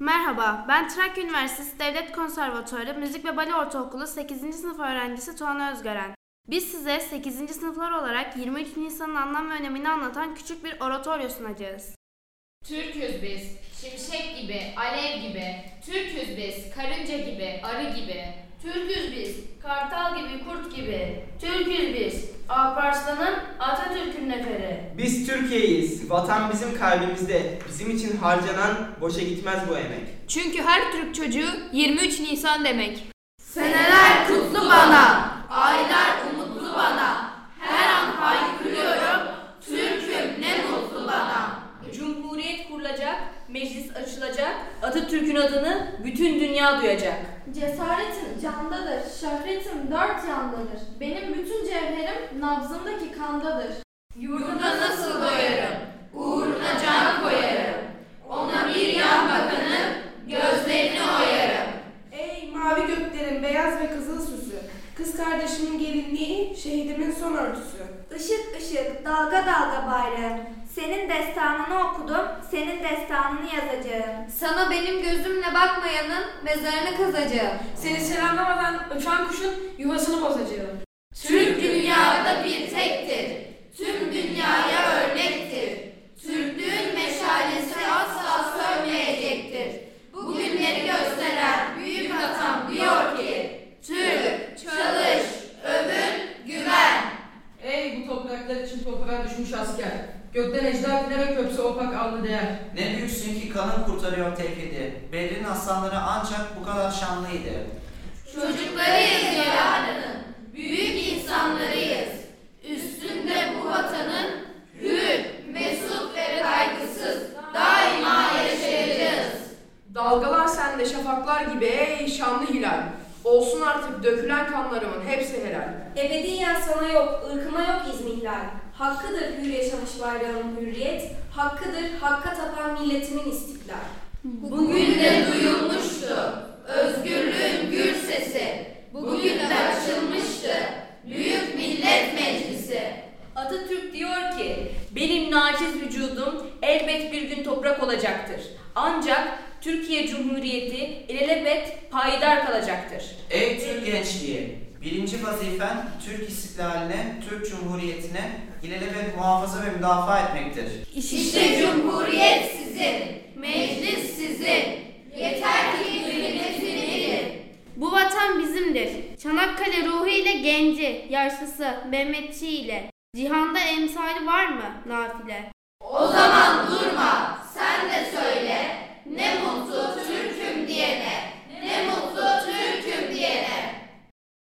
Merhaba, ben Trakya Üniversitesi Devlet Konservatuarı Müzik ve Bale Ortaokulu 8. sınıf öğrencisi Tuana Özgören. Biz size 8. sınıflar olarak 23 Nisan'ın anlam ve önemini anlatan küçük bir oratoryo sunacağız. Türküz biz, şimşek gibi, alev gibi. Türküz biz, karınca gibi, arı gibi. Türküz biz, kartal gibi, kurt gibi. Türküz biz, Alparslan'ın Atatürk'ün neferi. Biz Türkiye'yiz. Vatan bizim kalbimizde. Bizim için harcanan boşa gitmez bu emek. Çünkü her Türk çocuğu 23 Nisan demek. Seneler kutlu bana, aylar umutlu bana. Her an haykırıyorum, Türk'üm ne mutlu bana. Cumhuriyet kurulacak, meclis açılacak, Atatürk'ün adını bütün dünya duyacak. Cesaretim candadır, şöhretim dört yandadır. Benim bütün cevherim nabzımdaki kandadır. Göklerin beyaz ve kızıl süsü, kız kardeşimin gelinliği, şehidimin son örtüsü. Işık ışık, dalga dalga bayrağım. Senin destanını okudum, senin destanını yazacağım. Sana benim gözümle bakmayanın mezarını kazacağım. Seni selamlamadan uçan kuşun yuvasını bozacağım. Topraklar için toprağa düşmüş asker. Gökten ejder dilerek öpse opak alnı değer. Ne büyüksün ki kanın kurtarıyor tevhidi. Bedrin aslanları ancak bu kadar şanlıydı. Çocuklarıyız yarının, büyük insanlarıyız. Üstünde bu vatanın hür, mesut ve kaygısız daima yaşayacağız. Dalgalar sende şafaklar gibi ey şanlı hilal. Olsun artık dökülen kanlarımın hepsi helal. Ebediyen sana yok, ırkıma yok izmihlal. Hakkıdır hür yaşamış bayrağın hürriyet, hakkıdır hakka tapan milletimin istiklal. Bugün de duyulmuştu özgürlüğün gür sesi. Bugün de açılmıştı Büyük Millet Meclisi. Atatürk diyor ki, benim naciz vücudum elbet bir gün toprak olacaktır. Ancak Türkiye Cumhuriyeti ilelebet payidar kalacaktır. Ey Türk gençliği! Birinci vazifen Türk istiklaline, Türk Cumhuriyetine ilelebet muhafaza ve müdafaa etmektir. İşte Cumhuriyet sizin, meclis sizin. Yeter ki bilin. Bu vatan bizimdir. Çanakkale ruhu ile genci, yaşlısı, Mehmetçi ile. Cihanda emsali var mı nafile? O zaman durma,